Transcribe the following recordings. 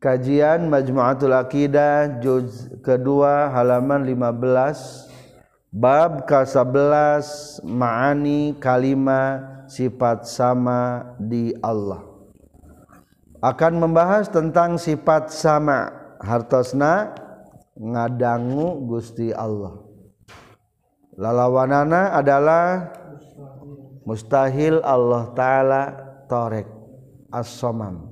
Kajian Majmu'atul Akidah, juz kedua halaman 15 bab ke-11 maani kalima sifat sama di Allah. Akan membahas tentang sifat sama hartosna ngadangu Gusti Allah. Lalawanana adalah mustahil Allah taala torek as-samam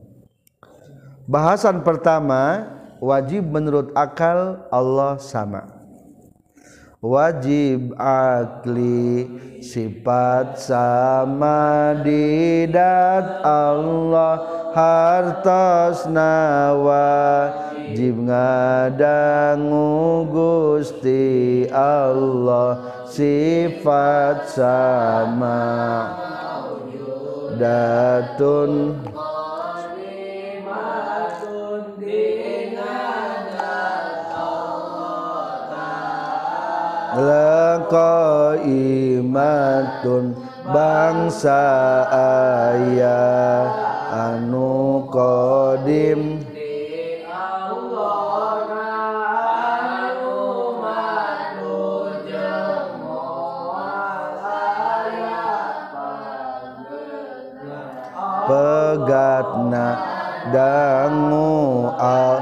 Bahasan pertama wajib menurut akal Allah sama. Wajib akli sifat sama didat Allah hartosna wajib ngadangu Gusti Allah sifat sama datun qaimatun bangsa ayah anu qadim pegatna dangu al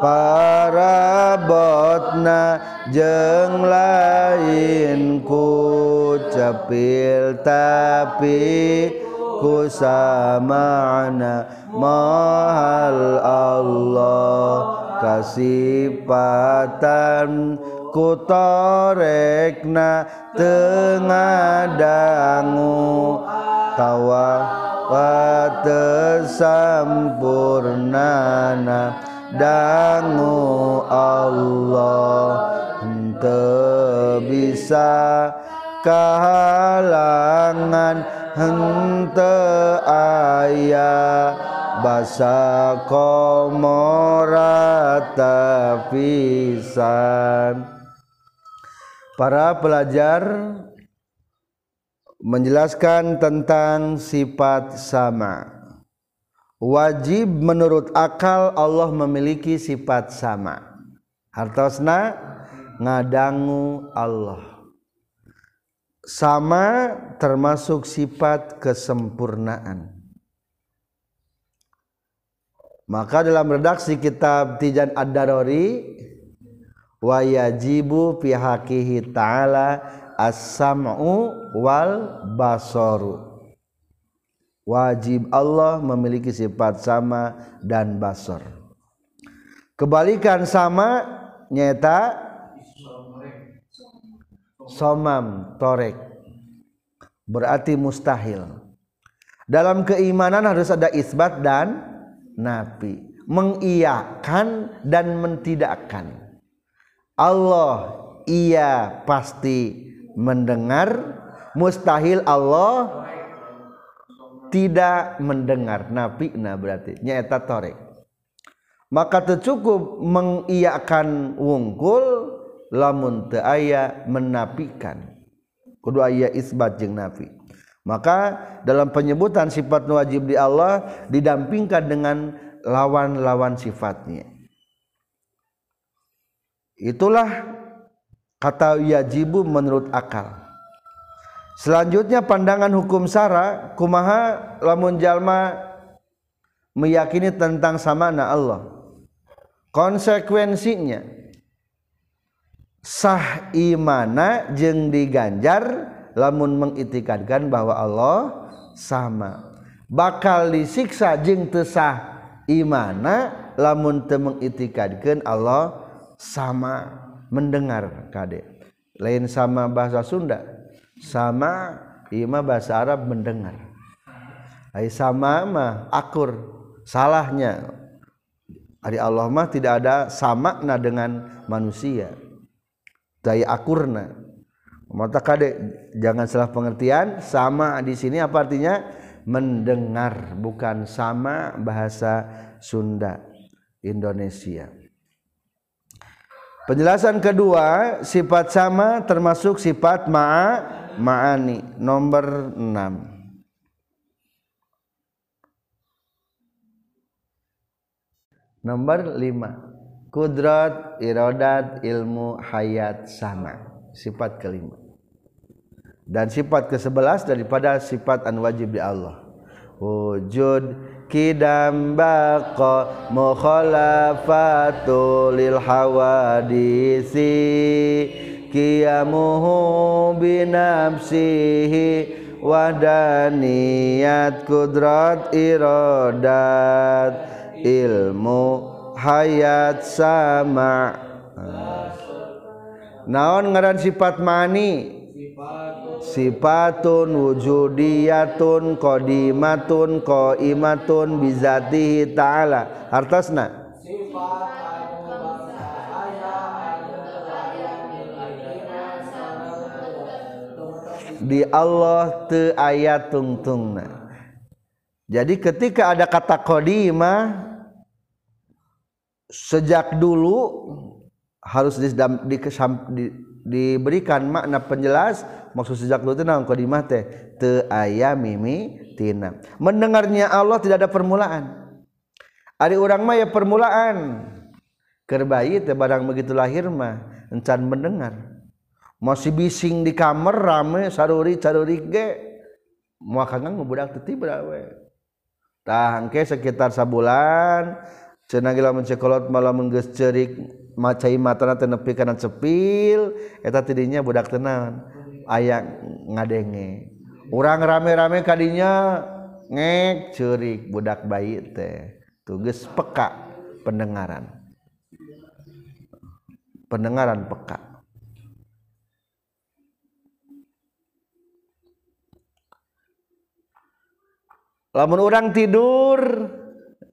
parabotna jeng lain ku cepil tapi ku samana mahal Allah kasipatan ku torekna tengadangu tawa watesampurnana dangu Allah bisa kehalangan hente ayah basa komora tapisan para pelajar menjelaskan tentang sifat sama wajib menurut akal Allah memiliki sifat sama hartosna ngadangu Allah sama termasuk sifat kesempurnaan maka dalam redaksi kitab Tijan Ad-Darori wayajibu pihakihi ta'ala as-sam'u wal basaru wajib Allah memiliki sifat sama dan basor kebalikan sama nyata somam torek berarti mustahil dalam keimanan harus ada isbat dan nafi mengiyakan dan mentidakkan Allah Ia pasti mendengar mustahil Allah tidak mendengar nafi nah berarti nyata torek maka tercukup mengiyakan wungkul lamun teu aya menafikan kudu aya isbat jeung nafi maka dalam penyebutan sifat wajib di Allah didampingkan dengan lawan-lawan sifatnya itulah kata yajibu menurut akal selanjutnya pandangan hukum sara kumaha lamun jalma meyakini tentang samana Allah konsekuensinya sah imana jeng diganjar lamun mengitikadkan bahwa Allah sama bakal disiksa jeng tesah imana lamun te mengitikadkan Allah sama mendengar kade lain sama bahasa Sunda sama ima bahasa Arab mendengar Ay sama mah akur salahnya Ari Allah mah tidak ada sama nah dengan manusia daya akurna mata kade jangan salah pengertian sama di sini apa artinya mendengar bukan sama bahasa Sunda Indonesia penjelasan kedua sifat sama termasuk sifat ma'a ma'ani nomor 6 Nomor 5 kudrat irodat ilmu hayat sama sifat kelima dan sifat ke-11 daripada sifat an wajib di Allah wujud kidam baqa mukhalafatu lil hawadisi qiyamuhu binafsihi wadaniyat kudrat irodat ilmu punya hayat sama naon ngerran sifat mani sipatun wujudiyaun qdimatun qimaun bizza ta'ala hartas di Allah ayat tuntung jadi ketika ada kata qdima sejak dulu harus diberikan makna penjelas maksud sejak kok di aya mendengarnya Allah tidak ada permulaan ada uma ya permulaankerbait barang begitu lahirmah encan mendengar masih bising di kamar rameuri tahanke sekitar sabulan mencekolot malam menggesrik macahi mata ten kanan sepil tinya budak tenang aya ngadenge orang rame-rame tadinya ngeek cirik budak baik teh tugas pekak pendengaran pendengaran pekak laurang tidur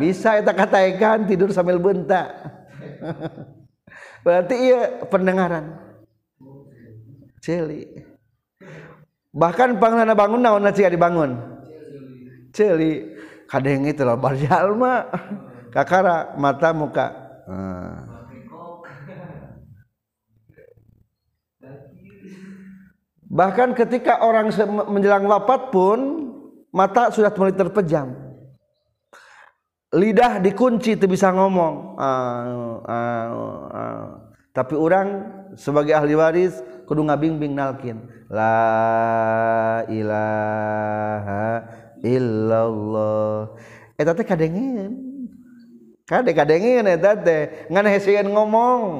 bisa kita katakan tidur sambil bentak berarti iya pendengaran celi bahkan panglana bangun naon cika dibangun celi kadang itu lah barjalma kakara mata muka ah. bahkan ketika orang menjelang wafat pun mata sudah mulai terpejam Chi lidah dikunci itu bisa ngomong tapi orang sebagai ahli wariskedung ngabingbingnalkin lailahallah ngomong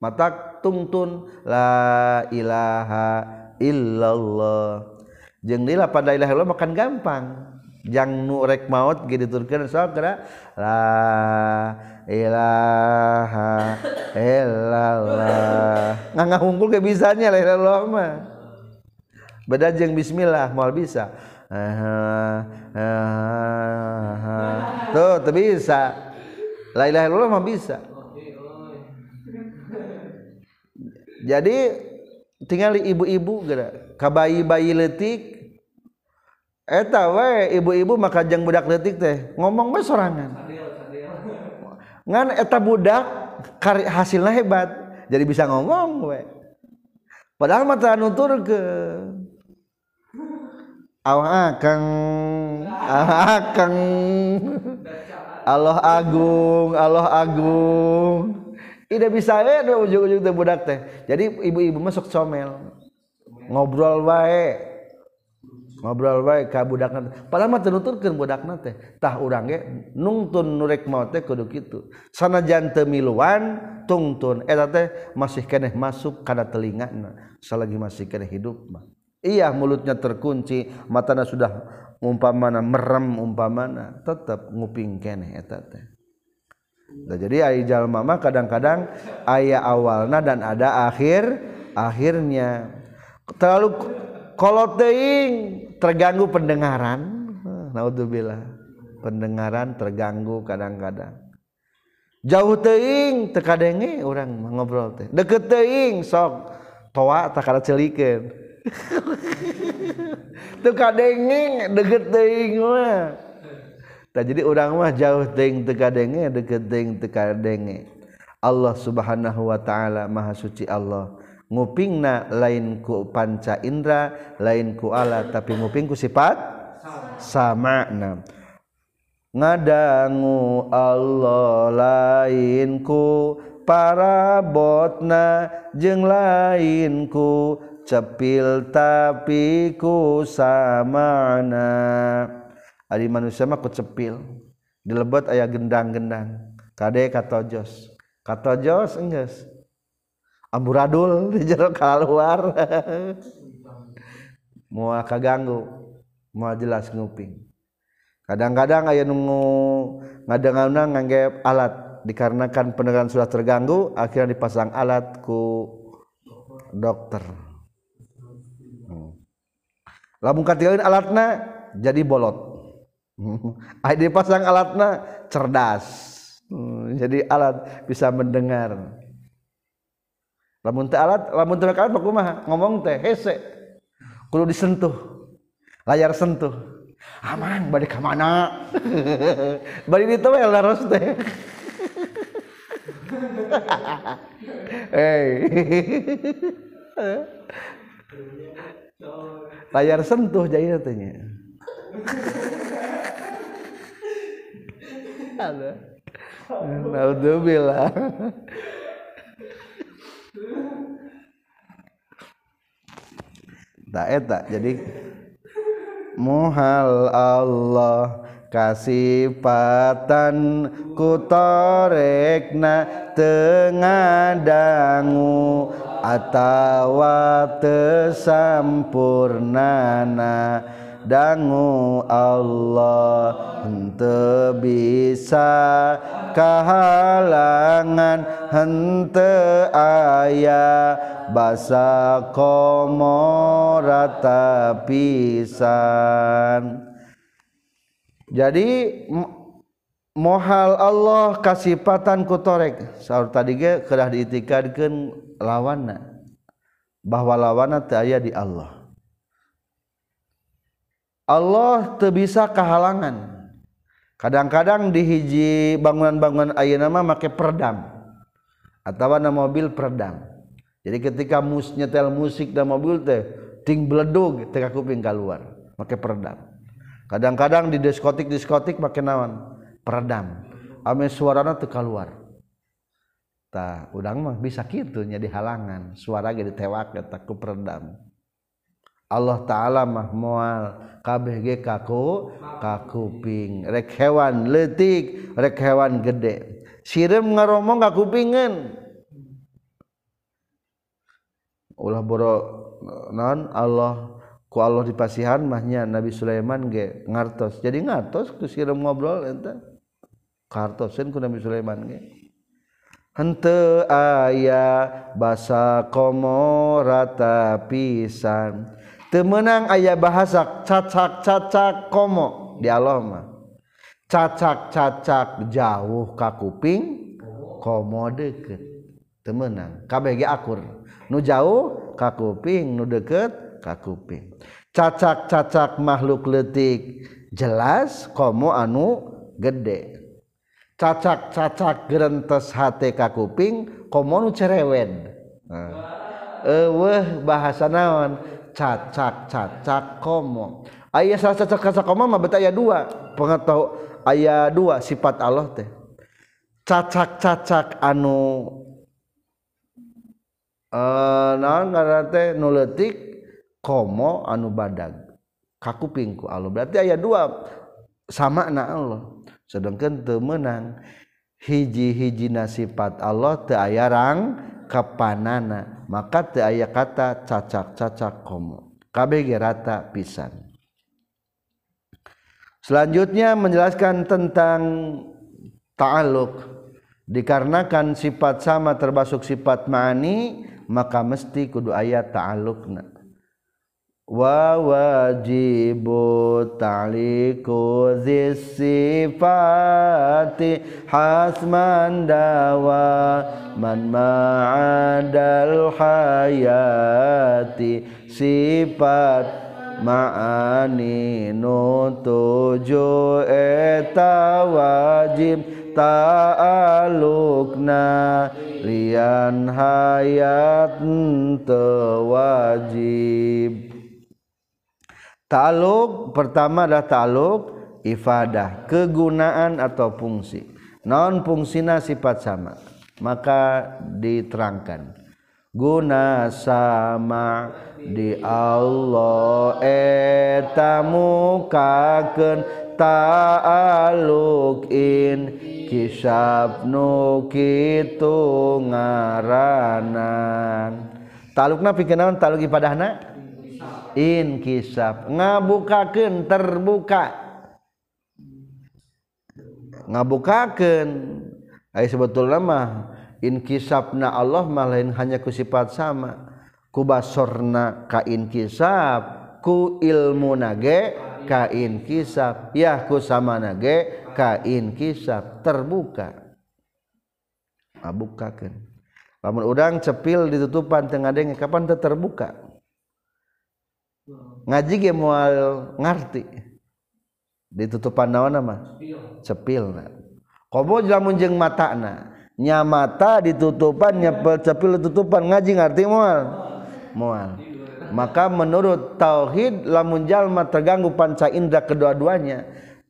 mata tuntun la ilaha illallah jendela padailah Allah makan gampang Q jangan nurek maut jadi Turksaudaraungkul keannya bedaajeng bismillah maual bisa bisa Laila mau bisa jadi tinggali ibu-ibu gerak kabai-bayi lettik punyaeta we ibu-ibu makajang budak detik teh ngomong beanganeta budak kar hasillah hebat jadi bisa ngogong padahal matatur ke Allah Agung Allah Agung ide bisadak jadi ibu-ibu masuk somel ngobrol waek uttah nunrek sanajan milan tuntun masih kene masuk karena telingatsel masih kene hidup Iya mulutnya terkunci matana sudahumpa mana merem umpa mana tetap ngupingkenne jadi Ayjal Ma kadang-kadang ayah awal Nah dan ada akhir akhirnya terlalu kalau terganggu pendengaran eh, naudzubillah pendengaran terganggu kadang-kadang jauh teing tekadenge orang ngobrol teh deket teing sok toa tak ada celikin tekadenge deket teing mah Nah, jadi orang mah jauh teing dengeng deket teing dengeng. Allah subhanahu wa ta'ala maha suci Allah nguping na lainku panca Indra lainku alat tapi ngupingku sifat samaam ngadanggu Allah lainku para botna jeng lainku cepil tapiku sama A manusiaku cepil dilebet ayah gendang-gendang Kdek Katojos Kato joss amburadul di jero luar mua kaganggu mau jelas nguping kadang-kadang ayah nunggu ngadengana ngangge alat dikarenakan pendengaran sudah terganggu akhirnya dipasang alat ku dokter hmm. lamun katilain alatna jadi bolot ayah dipasang alatnya cerdas hmm, jadi alat bisa mendengar lamunt alat lamuntlat pema ngomong teh hesekkulu disentuh layar sentuh aman ba kamana layar sentuh janya bela tak eta jadi muhal Allah kasipatan tengah tengadangu atawa tesampurnana dangu Allah hente bisa kahalangan hente ayah bahasa kommorata pisan jadi mohal Allah kasihpatan kutorek sau tadi diikaikan lawana bahwa lawana terya di Allah Allah terbis bisa kehalangan kadang-kadang dihiji bangunan-bangun aya nama me make peredam atau warna mobil peredam jadi ketika mus nyetel musik dan mobil teh ting beledug teka kuping keluar pakai peredam kadang-kadang di diskotik diskotik pakai nawan peredam ame suarana teu keluar ta udang mah bisa gitu jadi halangan suara jadi tewak ya tak peredam Allah taala mah mual kabeh ge kaku kakuping rek hewan letik rek hewan gede sirem ngaromong kakupingan kupingan boroon Allah ku Allah dipasihan mahnya Nabi Sulaiman ge ngertos jadi ngatosku si ngobrol kartosbi Sulaiman aya bahasa komora pisan temenang ayaah bahasa cacak cacak komo dialogmah cacakcacak jauh kakuping komoket temenang KBG aku nu jauh ka kuing nu deket kakuping cacak cacak makhluk lettik jelas komo anu gede cacak cacaktes H ka kuing komo nu cerewen bahasa nawan cacak cacak komong aya cak aya dua peng aya dua sifat Allah teh cacakcacak anu Nah, naon karena teh nuletik komo anu badag pingku Allah berarti ayat dua sama na Allah sedangkan temenang hiji-hiji nasifat Allah te ayarang kepanana maka te ayat kata cacak-cacak komo kabeh rata pisan selanjutnya menjelaskan tentang ta'aluk dikarenakan sifat sama termasuk sifat ma'ani maka mesti kudu ayat ta'alukna wa wajibu ta'liku sifati hasman dawa man ma'adal hayati sifat ma'ani tuju eta wajib ta'alukna lian hayat tewajib Ta'aluk pertama adalah ta'aluk ifadah kegunaan atau fungsi non fungsina sifat sama maka diterangkan guna sama di Allah etamu kaken ta'aluk in kisab nukitung ngaranan taluk nafik kena ta pada anak in kisab ngabukaken terbuka ngabukaken Hai sebetul lemah in kisab na Allah malin hanyaku sifat sama kuba sorna kain kisabku ilmu na kain kisab yaku sama nage maka inkisaf terbuka kan lamun udang cepil ditutupan tengah denge kapan teu terbuka ngaji ge moal ngarti ditutupan naon nama cepil na kobo lamun jeung matana nya mata ditutupan nya cepil ditutupan ngaji ngarti moal moal maka menurut tauhid lamun jalma terganggu panca indra kedua-duanya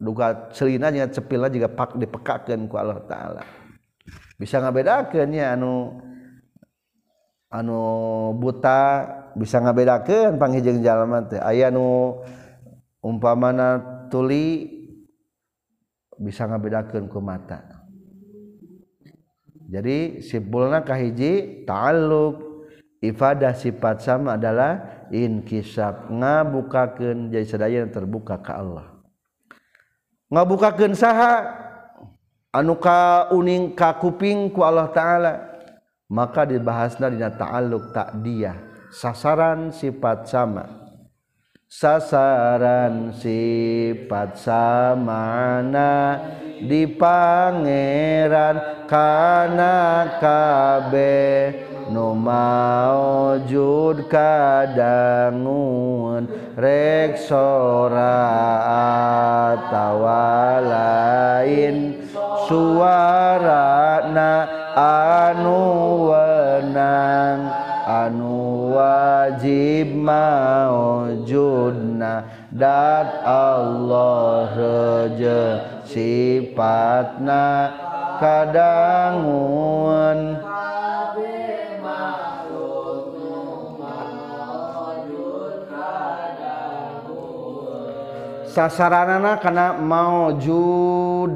du selinnya sepilah juga Pak dipekaken ku Allah ta'ala bisa ngabeakan anu anu buta bisa ngabedakan pan jalan umpamana tuli bisa ngabedakan ke mata jadi simpulnyakah hiji taluk ibadah sifat sama adalah in kisab ngabukaken jaisedday yang terbuka ke Allah ngabuka gen sahaha anu ka uning kakupingku Allah ta'ala maka dibahas nadina ta'aluk tak dia sasaran sifat sama sasaran sipatama dipangerrankanakabB Kh maujud ka danun rekso tawa lain suarana anuwenang anu wajib maujudna dan Allahja sifatna kadangnguang punya sasaran anak karena mau ju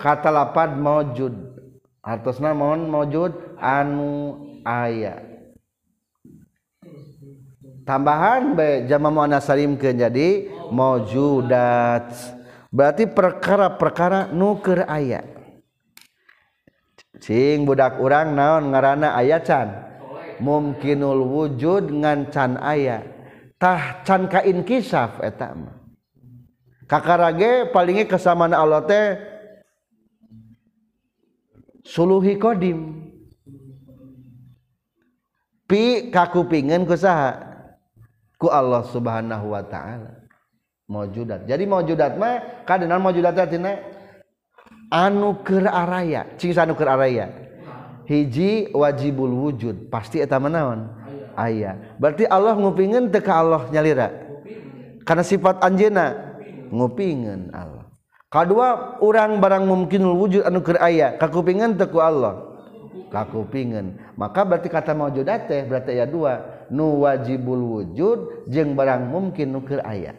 kata lapan maujudus mujud an aya tambahan zamanrim menjadi maujudat berarti perkaraperkara nuker ayat sing budak urang naon ngerana aya can mumkinul wujud ngancan ayat cankain kisaf ka paling keamanan teh Suluhidim pi ka kupingen ku usahaku Allah subhanahu Wa ta'ala mau juat jadi mau judat ke anu Kerrayaraya hiji wajibul wujud pasti etam menaon ayah berarti Allah ngupingen teka Allah nyalira karena sifat Anjna ngupingin Allah Ka kedua orang-barang mungkin wujud anukir ayah ka kupingan teku Allah kakupen maka berarti kata mau judath berarti aya dua nu wajibul wujud je barang mungkin nukir ayat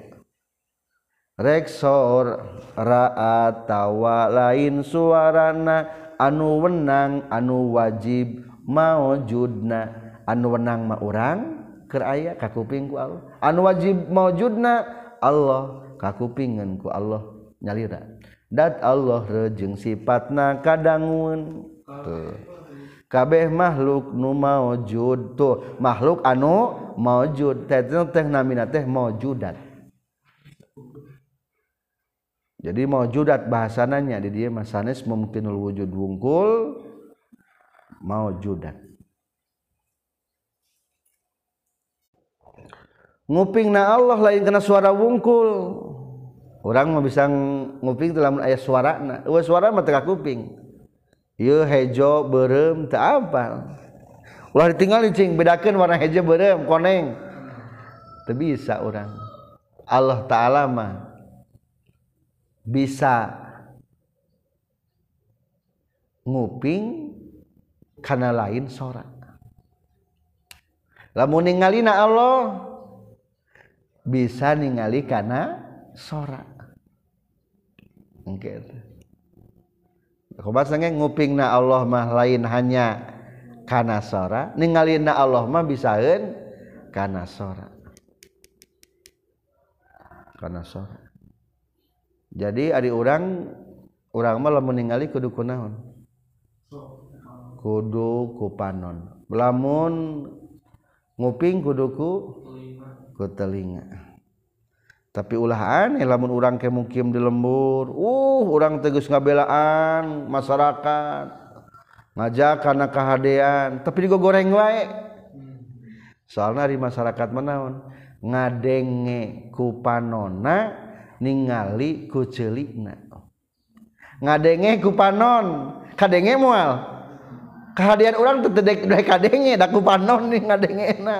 rekor ra tawa lain suarana anuwenang anu wajib mau judna anwenang mau orang keraya kakupingku anu wajib maujudna Allah kakupinku Allah nyaliran dat Allah rejeng sipatnakadangun kabeh makhluk Nu mau ju tuh makhluk anu mau ju teh mau jadi mau judat bahasaannya di dia masanes mem mungkin wujud wungkul mau judat nguing na Allah lain kena suara wungkul orang mau bisa nguping dalam aya suara sua ku warnag bisa orang Allah ta'ala bisa nguping karena lain sorak lamuning ngalina Allah bisa ningali karena sora Oke. okay. nguping na Allah mah lain hanya karena sora ningali na Allah mah bisa kan karena sora karena sora jadi ada orang orang malah meninggali kudu kunaon kudu kupanon lamun nguping kuduku telinga tapi ulaahan lamun- orang kekimum di lembur uh orang tegus ngabelaan masyarakat maja karena kehaan tapi gue goreng wa soalari masyarakat menaun ngadennge ku panona ningali kulik ngadenngeku panon kange mual kehadian orangdek tak panon nih nga enak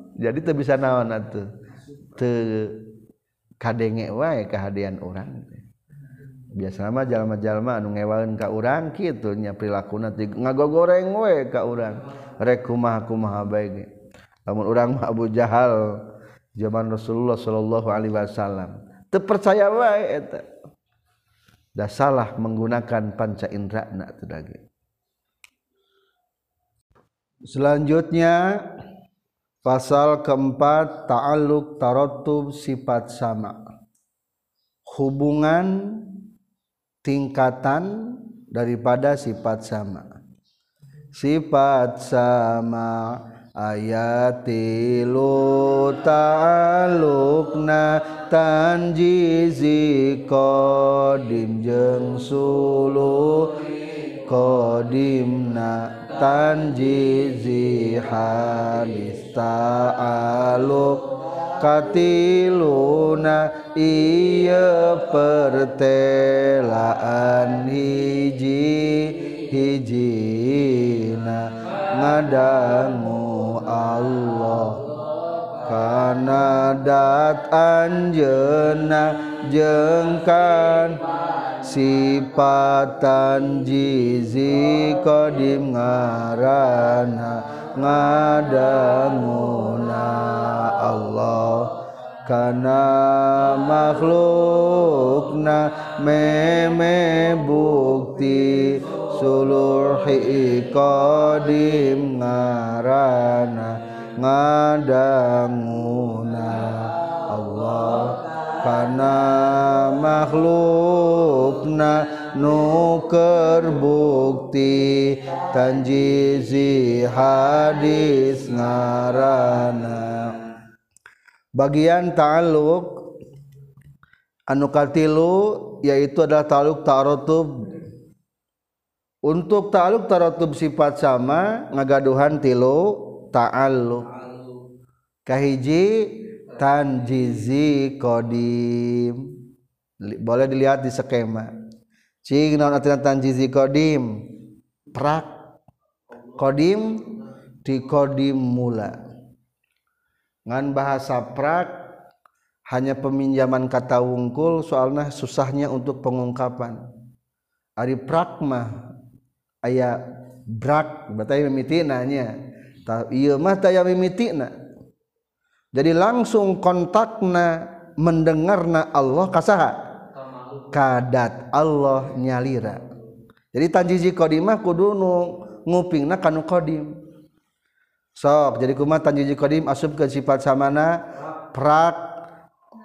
jadi tuh bisa nawan atuh te kadenge wae kehadian orang biasa mah jalma-jalma anu ngewalin ka orang gitu nya prilakuna ngagogoreng wae ke urang rekumah kumaha maha baik, namun orang Abu Jahal zaman Rasulullah Shallallahu alaihi wasallam terpercaya way itu dah salah menggunakan panca nak teu Selanjutnya Pasal keempat ta'aluk tarotub sifat sama. Hubungan tingkatan daripada sifat sama. Sifat sama ayatilu ta'alukna tanjizi qadim jeung suluh Dimna Tanjizihastaluk Kat Luna ia perteleanji hijina ngadanggu Allah karena anjena jengka sipatan jizi kodim ngarana ngadanguna Allah karena makhlukna meme bukti sulur kodim ngarana ngadanguna pan makhlukna nuker bukti Tanjizi hadits nga bagian taluk anuka tilu yaitu ada taluktarotup untuk taluktarotup sifat sama ngagaduhan tilu taluk kehiji tanjizi kodim boleh dilihat di skema cing naon atina tanjizi kodim prak kodim di kodim mula ngan bahasa prak hanya peminjaman kata wungkul soalnya susahnya untuk pengungkapan ari prak mah aya brak berarti nanya tapi iya mah taya nak jadi langsung kontakna mendengarna Allah kasaha kadat Allah nyalira jadi tanjiji kodimah kudu nu ngupingna kanu kodim sok jadi kumah tanjiji kodim asup ke sifat samana prak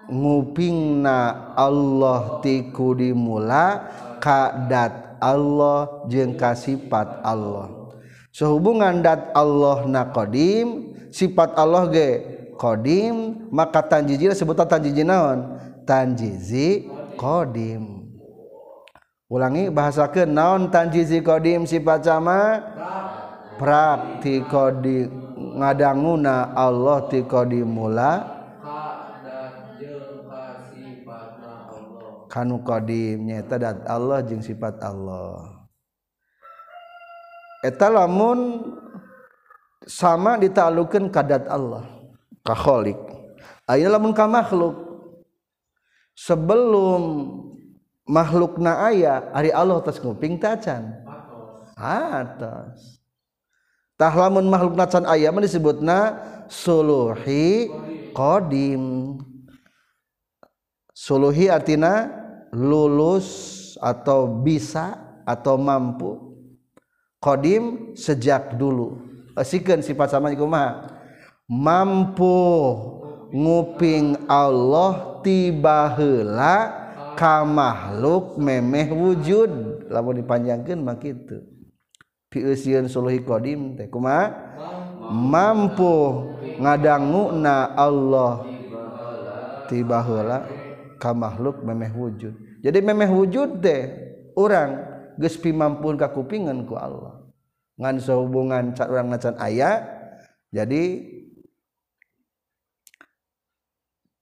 ngupingna Allah tiku mula kadat Allah jeung sifat Allah sehubungan dat Allah na kodim sifat Allah ge Qdim maka Tanjijinya sebutar Tanjiji naon Tanjizi Qdim ulangi bahasa kenaon Tanjizi kodim sifat sama prakkti kodim ngadangguna Allah ti muladim Allah sifat Allahalamun sama ditaukan kadat Allah kaholik Ayat lamun ka makhluk sebelum makhluk na ayat hari Allah atas nguping tacan atas tah lamun makhluk na ayat mana disebut disebutna suluhi kodim. suluhi artinya lulus atau bisa atau mampu Kodim sejak dulu sikeun sifat sama kumaha mampu nguping Allah tibala kammahluk memeh wujud lampu dipanjangkan itu mampu ngadangnguna Allah tibalak kammahluk memeh wujud jadi meme wujud deh orang gesspi mampu kekupanku Allah nganso hubungan sak-can ayaah jadi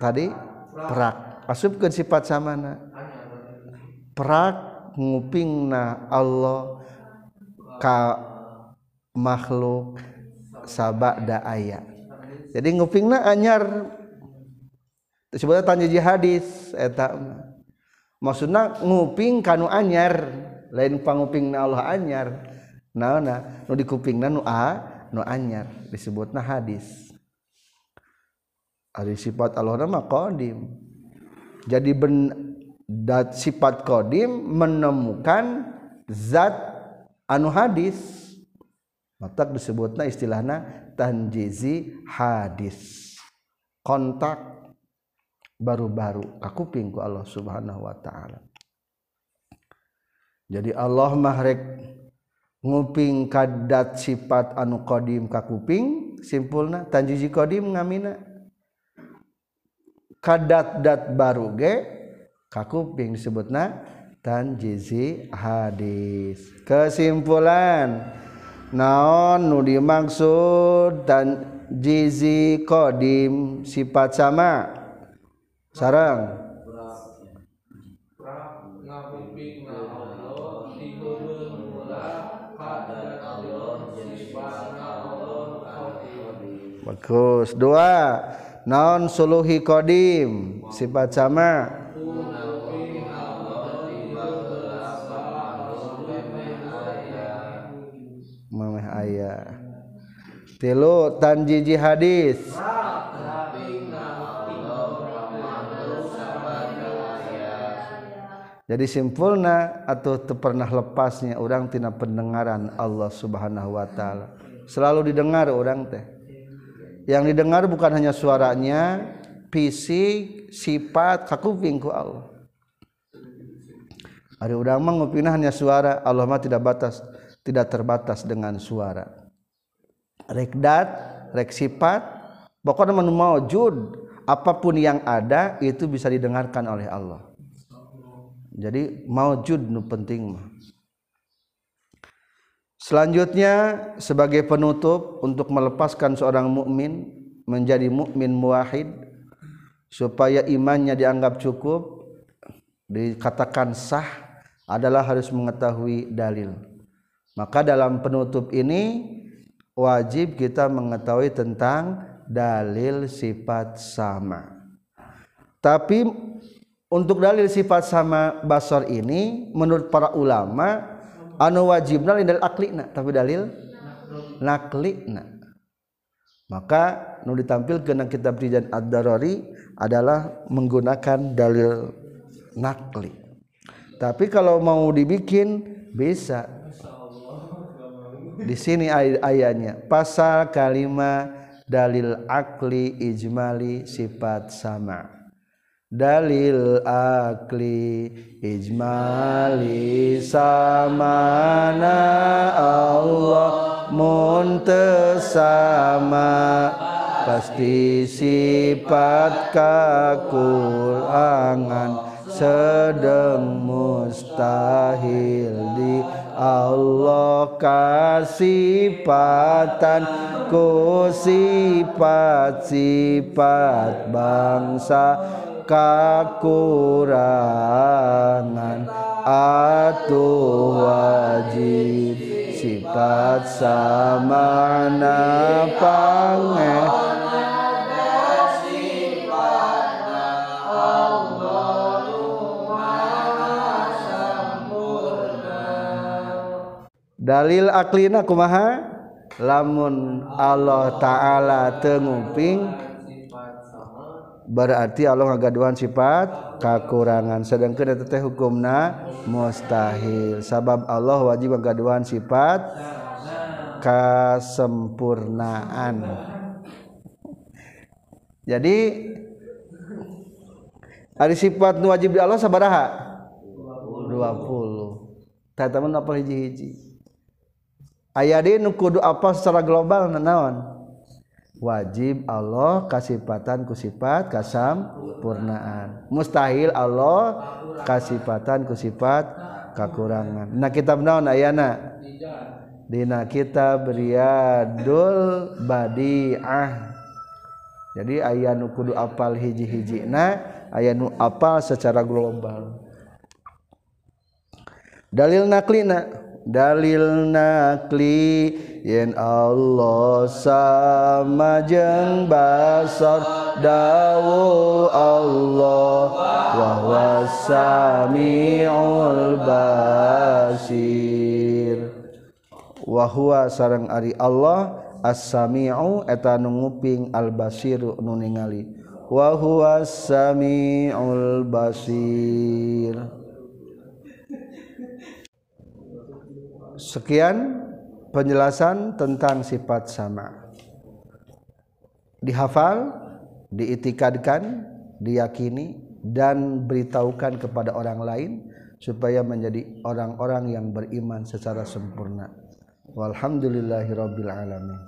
tadi per masuk sifat sama per nguing na Allah makhluk sabak aya jadi nguing anyar disebut tanyaji hadis maksud nguping kan anyar lain penguping Allah anyar di kuing anyar disebut nah hadis sifat Allah Ra Qdim jadi bedat sifat Qdim menemukan zat anu hadis wattak disebutnya istilahnya Tanjizi hadits kontak baru-baru aku pinggu Allah subhanahu Wa ta'ala jadi Allah marek nguping kadat sifat anu Qdim kakuping simpulnya Tanjiji kodim ngamina kadat-dat baru ge yang disebutna jizi hadis kesimpulan naon nu dimaksud jizi kodim sifat sama sarang bagus dua naon suluhi kodim sifat sama mameh ayah tilu tanjiji hadis jadi simpulna atau pernah lepasnya orang tina pendengaran Allah subhanahu wa ta'ala selalu didengar orang teh yang didengar bukan hanya suaranya fisik sifat kakupingku Allah Ari urang mah hanya suara Allah mah tidak batas tidak terbatas dengan suara rek rek sifat pokoknya manu maujud apapun yang ada itu bisa didengarkan oleh Allah jadi maujud nu penting mah Selanjutnya sebagai penutup untuk melepaskan seorang mukmin menjadi mukmin muwahid supaya imannya dianggap cukup dikatakan sah adalah harus mengetahui dalil. Maka dalam penutup ini wajib kita mengetahui tentang dalil sifat sama. Tapi untuk dalil sifat sama basar ini menurut para ulama anu wajibna lindal aklina tapi dalil naklina maka nu ditampil dalam kitab Rijan Ad-Darari adalah menggunakan dalil nakli tapi kalau mau dibikin bisa di sini ay ayatnya pasal kalima dalil akli ijmali sifat sama' dalil akli ijmali samana Allah sama, pasti sifat kakurangan sedang mustahil di Allah kasipatan ku sifat-sifat bangsa kakurangan atau wajib sifat sama pangeran dalil aklina kumaha lamun Allah ta'ala tenguping berarti hati Allah ngagaduan sifat kekurangan sedang ke detete hukumna mustahil sabab Allah wajib kegaduhan sifat kasempurnaan jadi hari sifat nu wajib Allah sabaraha 20 ayadi nukudu apa setelah globalnaon wajib Allah kasihpatan kusifat kasam purnaan mustahil Allah kasihpatan kusifat kekurangan Nakib naon Ayna Dina kita beriadul Badi ah jadi ayayan ukudu apal hijihijina ayanu apal secara global dalil nakli Dalil nakli yen Allah samjang bas da Allahwahwaami olbasirwahwa sarang ari Allah asamiau eta nunguing al-basir nu ningaliwahhuaami olbasir Sekian penjelasan tentang sifat sama. Dihafal, diitikadkan, diyakini dan beritahukan kepada orang lain supaya menjadi orang-orang yang beriman secara sempurna. Walhamdulillahirabbil alamin.